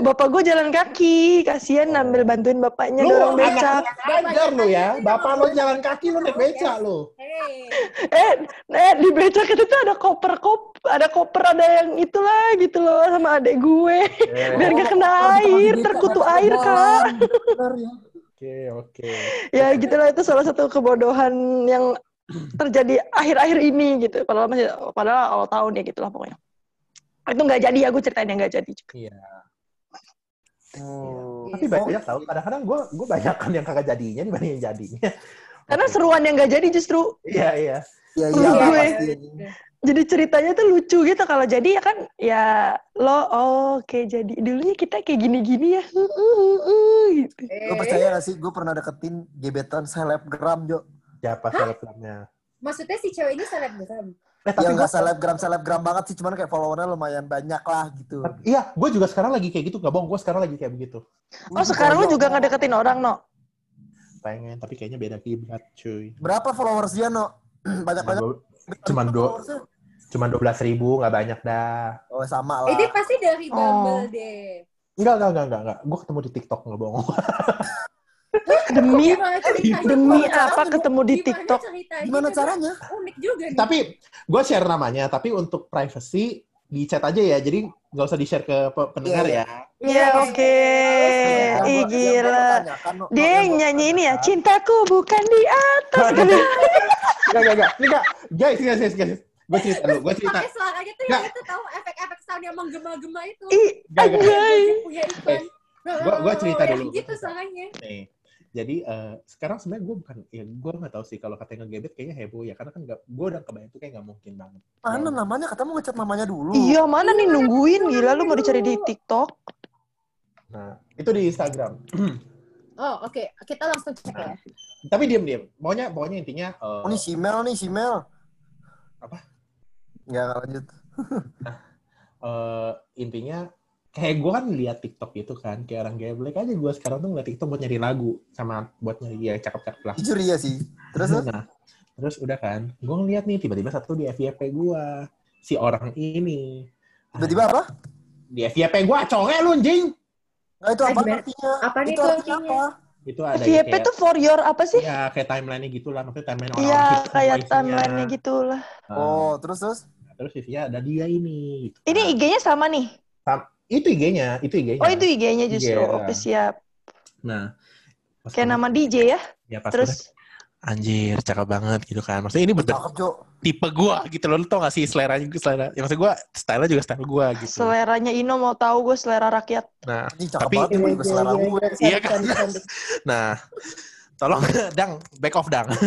bapak gue jalan kaki kasihan ambil bantuin bapaknya Lu dorong becak Ganjar lo ya. Bapak lo jalan kaki, lo naik beca lo. Hey. eh, eh di becak itu tuh ada koper kop ada koper ada yang itulah gitu loh sama adek gue biar gak kena air terkutu air kak Benar ya. Oke, oke. ya gitulah itu salah satu kebodohan yang terjadi akhir-akhir ini gitu padahal masih padahal awal tahun ya gitulah pokoknya itu nggak jadi ya gue ceritain yang nggak jadi juga. Iya. Oh. Tapi banyak tau. Kadang-kadang gue gue banyak kan yang kagak jadinya dibanding yang jadinya. karena seruan yang nggak jadi justru Iya, iya. Ya Menurut iya gue. jadi ceritanya tuh lucu gitu kalau jadi ya kan ya lo oh, oke jadi dulunya kita kayak gini-gini ya uh, uh, uh, gitu Lo percaya gak gak sih, gue pernah deketin gebetan selebgram, Jo. Siapa selebgramnya? Maksudnya si cewek ini selebgram. Eh, tapi Yang gue gak selebgram selebgram banget sih, cuman kayak followernya lumayan banyak lah gitu. Iya, gue juga sekarang lagi kayak gitu. Gak bohong, gue sekarang lagi kayak begitu. Oh, sekarang lu juga ngedeketin orang, no? Pengen, tapi kayaknya beda kiblat, cuy. Berapa followers dia, no? Banyak-banyak. Gua- Cuman do- followersnya. Cuman 12 ribu, gak banyak dah. Oh, sama lah. Dia pasti dari Oh. Bumble deh. Enggak, enggak, enggak, enggak. enggak. Gue ketemu di TikTok, gak bohong. Demi demi Gimana apa ketemu di Gimana TikTok? Gimana caranya? Unik juga nih. tapi gue share namanya, tapi untuk privacy di chat aja ya. Jadi nggak usah di-share ke pe- pendengar Iya, ya. Iya, oke. Yang Ih, gila. Dia yang nyanyi ini ya, pertanyakan, cintaku bukan di atas. Enggak, enggak, enggak, enggak. Ini enggak. Guys, guys, guys, guys. Gue cerita dulu, gue cerita. Pakai suaranya tuh yang itu tahu efek-efek sound yang menggema-gema itu. Ih. Punya iklan. Gua- gua cerita Yang dulu. Gitu suaranya. Nih. Jadi eh, sekarang sebenarnya gue bukan, ya gue nggak tahu sih kalau katanya ngegebet kayaknya heboh ya, karena kan nggak, gue udah kebayang tuh kayak nggak mungkin banget. Mana namanya? Katamu ngechat namanya dulu. Iya, mana nih nungguin gila lu mau dicari di TikTok. Nah, itu di Instagram. Oh, oke. Kita langsung cek ya. Tapi diem diem. Pokoknya, pokoknya intinya. eh, Oh, ini si Mel nih, si Mel. Apa? Nggak, lanjut. eh, intinya kayak gue kan lihat TikTok gitu kan, kayak orang geblek aja gue sekarang tuh ngeliat TikTok buat nyari lagu sama buat nyari ya cakep-cakep lah. Jujur iya sih. Terus, terus? Nah, terus udah kan, gue ngeliat nih tiba-tiba satu di FYP gue si orang ini. tiba-tiba apa? Di FYP gue conge lu anjing. Nah, itu apa artinya? Apa nih itu tuh artinya apa? Itu ada FYP kayak, tuh for your apa sih? ya kayak timeline-nya gitu lah, maksudnya timeline orang-orang Iya, hits semua kayak timeline-nya gitu lah. Nah, Oh, terus terus? terus isinya ada dia ini. Gitu. Ini Nah, IG-nya sama nih. Itu IG-nya, itu IG-nya. Oh, itu IG-nya justru. Iya. Oke, siap. Nah, Kayak nama DJ ya. ya pas Terus udah, anjir cakep banget gitu kan. Maksudnya ini Cakep, Jo. tipe gua gitu loh. Lu tau gak sih selera selera. Ya maksud gua style juga style gua gitu. seleranya Ino mau tahu gue selera rakyat. Nah, Ini cakep Tapi- banget, ini juga selera gue. Iya kan? nah, tolong dang back off dang.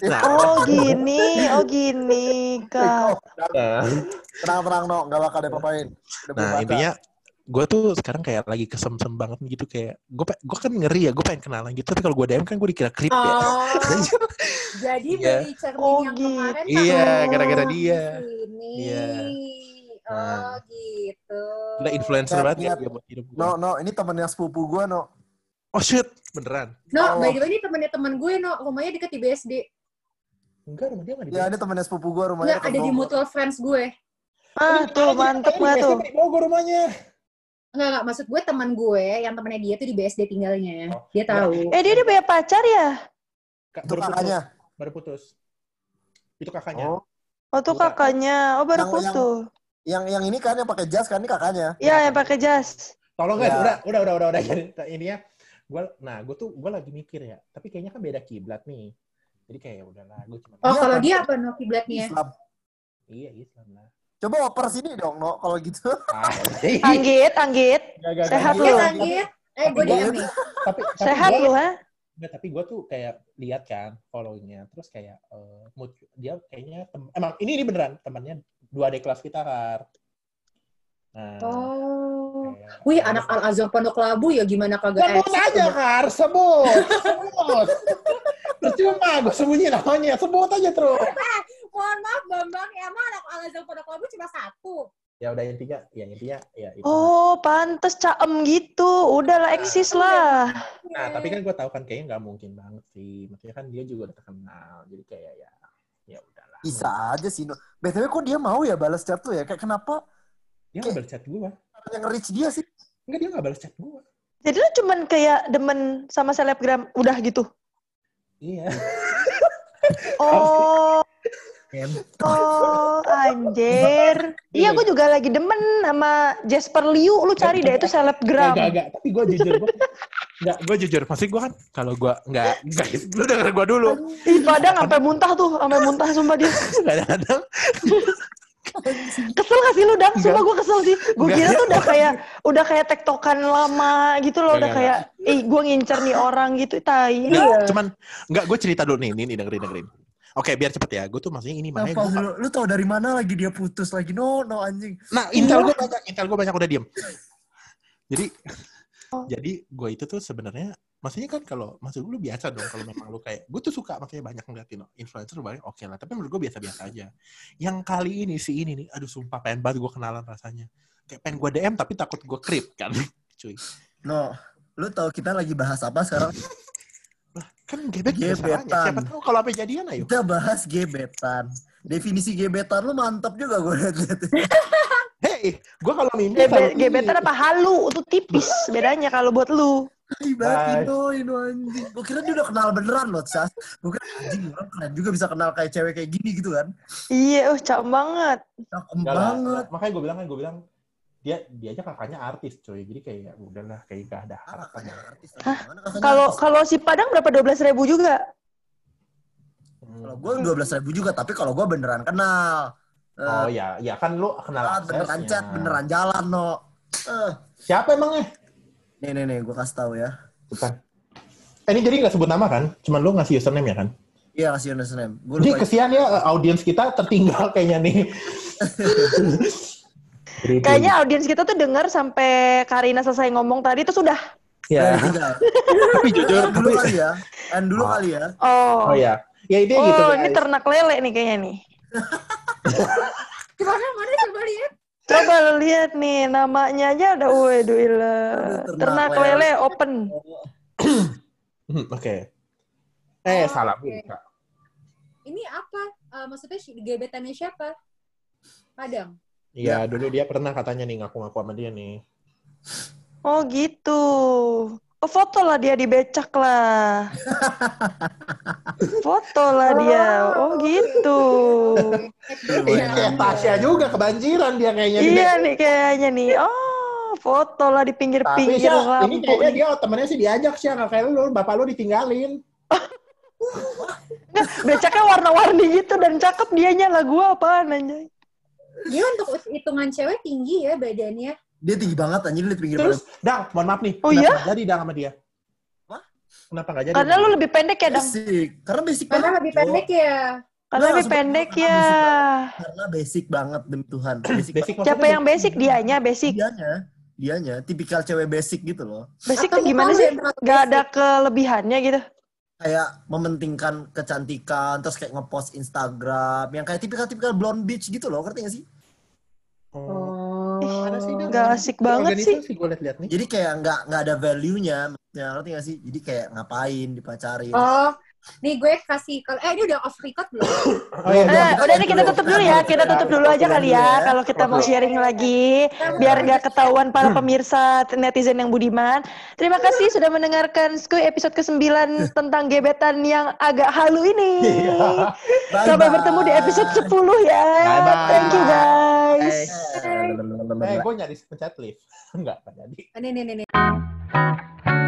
Nah, Oh, gini. Oh, gini, Kak. nah, Tenang-tenang, no. Nggak bakal diapa-apain. Udah nah baca. intinya gue tuh sekarang kayak lagi kesem-sem banget gitu kayak gue gue kan ngeri ya gue pengen kenalan gitu tapi kalau gue DM kan gue dikira creep ya Oh, jadi Iya. beli cermin Oh, yang gitu. kemarin Iya, sama gara-gara di dia. Iya. Oh, Nah. gitu. udah influencer banget ya buat hidup gue No, no. Ini temennya sepupu gue, no. oh shit beneran No, Allah. by the way ini temennya temen gue, no. Rumahnya deket di BSD. enggak rumah dia nggak di Ya, ini temennya sepupu gue, rumahnya Enggak, ada di mutual friends gue. Ah, tuh mantep nggak tuh? Bogor rumahnya Enggak, enggak. Maksud gue teman gue, yang temennya dia tuh di BSD tinggalnya. Oh. Dia tahu. Eh, dia udah punya pacar ya? Kak, Itu baru putus kakaknya. baru putus itu kakaknya Oh, Oh, tuh kakaknya. Oh, baru Yang- yang- putus. yang yang ini kan yang pakai jas kan ini kakaknya. Iya, yang pakai jas. tolong guys Ya. udah udah udah udah udah Jadi, ini ya gue nah gue tuh gue lagi mikir ya tapi kayaknya kan beda kiblat nih jadi kayak ya udahlah gue cuma Oh, Dia kalau apa? dia apa, no? Kiblatnya? Islam. iya Islam lah Coba oper sini dong, no. Kalau gitu. ah, Anggit, Anggit. Gak, gak, Sehat lu. Sanggit. Eh, gue nih. tapi, tapi Sehat lu, ha? Enggak, tapi gue tuh kayak lihat kan follow-nya terus kayak eh, mood dia kayaknya tem- emang ini ini beneran temannya dua adik kelas kita kan nah Oh. kayak- Wih, anak Al-Azhar Pondok Labu ya gimana kagak sebut aja kar sebut sebut percuma gue sembunyi namanya sebut aja terus Mohon maaf, Bambang. Emang anak Al-Azhar Pondok Labu cuma satu? ya udah intinya ya intinya ya itu Oh, pantes caem gitu. Udahlah, eksis lah. nah tapi kan gue tahu kan kayaknya nggak mungkin banget sih maksudnya kan dia juga udah terkenal jadi kayak ya ya udahlah Bisa aja sih, no. BTW kok dia mau ya balas chat tuh ya? Kayak kenapa dia nggak balas chat gue yang reach dia sih? enggak dia nggak balas chat gue Jadi lu cuman kayak demen sama selebgram, udah gitu. iya Oh. Oh, anjir. Iya, gue juga lagi demen sama Jasper Liu. Lu cari deh itu selebgram. Gak, gak, tapi gue jujur, Enggak, gue jujur. Maksud gue kan, kalau gue, enggak, guys, lu denger gue dulu. Ih, Padang sampai muntah tuh, sampai muntah sumpah dia. Kadang-kadang, Kesel gak sih lu, Dang? Sumpah gue kesel sih. Gue Enggak. kira tuh udah kayak udah kayak tektokan lama gitu loh, udah Enggak, kayak, ih gue ngincer nih orang gitu, tai. enggak, cuman, enggak, gue cerita dulu nih, nih, nih, dengerin, dengerin. Oke, biar cepet ya. Gue tuh maksudnya ini, makanya Apa gue... lu, lu tau dari mana lagi dia putus lagi? No, no anjing. Nah, intel gue banyak, intel gue banyak udah diem. Jadi, Oh. jadi gue itu tuh sebenarnya maksudnya kan kalau maksud lu biasa dong kalau memang lu kayak gue tuh suka maksudnya banyak ngeliatin influencer banyak oke lah tapi menurut gue biasa-biasa aja yang kali ini si ini nih aduh sumpah pengen banget gue kenalan rasanya kayak pengen gue DM tapi takut gue krip kan cuy No, lu tahu kita lagi bahas apa sekarang? kan gebet Gebetan. siapa tahu kalau apa jadian ayo Kita bahas gebetan. Definisi gebetan lu mantap juga gue liat-liat. hei gue kalau mimpi Gebe, gebetan apa halu itu tipis bedanya kalau buat lu. Ibarat Indo anjing. Gue kira dia udah kenal beneran loh, Sas. Gue kira anjing orang keren juga bisa kenal kayak cewek kayak gini gitu kan. Iya, oh cakep banget. Cakep banget. makanya gue bilang kan gue bilang dia dia aja kakaknya artis cuy jadi kayak ya udahlah kayak gak ada Ah, harapan kakaknya Kalau kalau si Padang berapa 12 ribu juga? Hmm. Kalau gue dua belas ribu juga, tapi kalau gue beneran kenal. Eh, oh ya ya kan lu kenal ah, beneran chat, beneran jalan no. Eh, siapa emangnya nih nih nih, gue kasih tahu ya. bukan eh, ini jadi nggak sebut nama kan cuman lu ngasih username ya kan Iya kasih username. Gue Ini lupa. kesian ya audiens kita tertinggal kayaknya nih. Jadi, Kayaknya audiens kita tuh dengar sampai Karina selesai ngomong tadi itu sudah. ya. Eh, tinggal. tapi jujur dulu tapi kali ya. And dulu Oh. kali ya. Oh. oh ya. Ya itu Oh, gitu ini guys. ternak lele nih kayaknya nih. Gimana? Mana coba lihat? Coba lu lihat nih, namanya aja udah waduh ternak Ternak lele. lele open. Oke. Eh, Oh, salah oke. buka. Ini apa? Eh, maksudnya gebetannya siapa? Padang. Iya, dulu dia pernah katanya nih ngaku-ngaku sama dia nih. Oh gitu. Oh foto lah dia di becak lah. foto lah dia. Oh gitu. Ini kayak Tasya juga kebanjiran dia kayaknya. nih. Iya nih kayaknya nih. Oh foto lah di Tapi pinggir-pinggir Sya, ini lampu. kayaknya dia temennya sih diajak sih nggak kayak lu, bapak lu ditinggalin. Nggak, becaknya warna-warni gitu dan cakep dianya lah gua apaan anjay. Dia untuk hitungan cewek tinggi ya badannya. Dia tinggi banget anjing di pinggir Terus, Dang, mohon maaf nih. Oh kenapa iya? nggak jadi Dang sama dia? Hah? Kenapa nggak jadi? Karena lu lebih pendek ya, Dang? Basic. Karena basic Karena banget. lebih pendek ya. Karena lebih pendek karena ya. basic Karena basic banget demi Tuhan. Basic Basic Siapa yang basic? Dianya basic. Dianya, dianya tipikal cewek basic gitu loh. Basic tuh gimana sih? Gak ada kelebihannya gitu. Kayak mementingkan kecantikan, terus kayak ngepost Instagram, yang kayak tipikal-tipikal blonde bitch gitu loh, ngerti gak sih? Oh. Oh. Ada sih. Nggak asik banget sih. Organisasi gue liat-liat nih. Jadi kayak nggak nggak ada value-nya, ya, ngerti gak sih? Jadi kayak ngapain dipacarin? Oh, nih gue kasih kalau eh ini udah off record belum? Oh iya, Eh, udah nih kita tutup dulu ya. Kita tutup dulu aja kali ya. ya. Kalau kita mau sharing lagi. Biar nggak ketahuan para pemirsa netizen yang budiman. Terima kasih sudah mendengarkan Skuy episode ke-9 tentang gebetan yang agak halu ini. Iya. Sampai bertemu di episode 10 ya. Thank you guys. Eh, gue nyaris pencet lift. Enggak, jadi. Nih nih nih nih.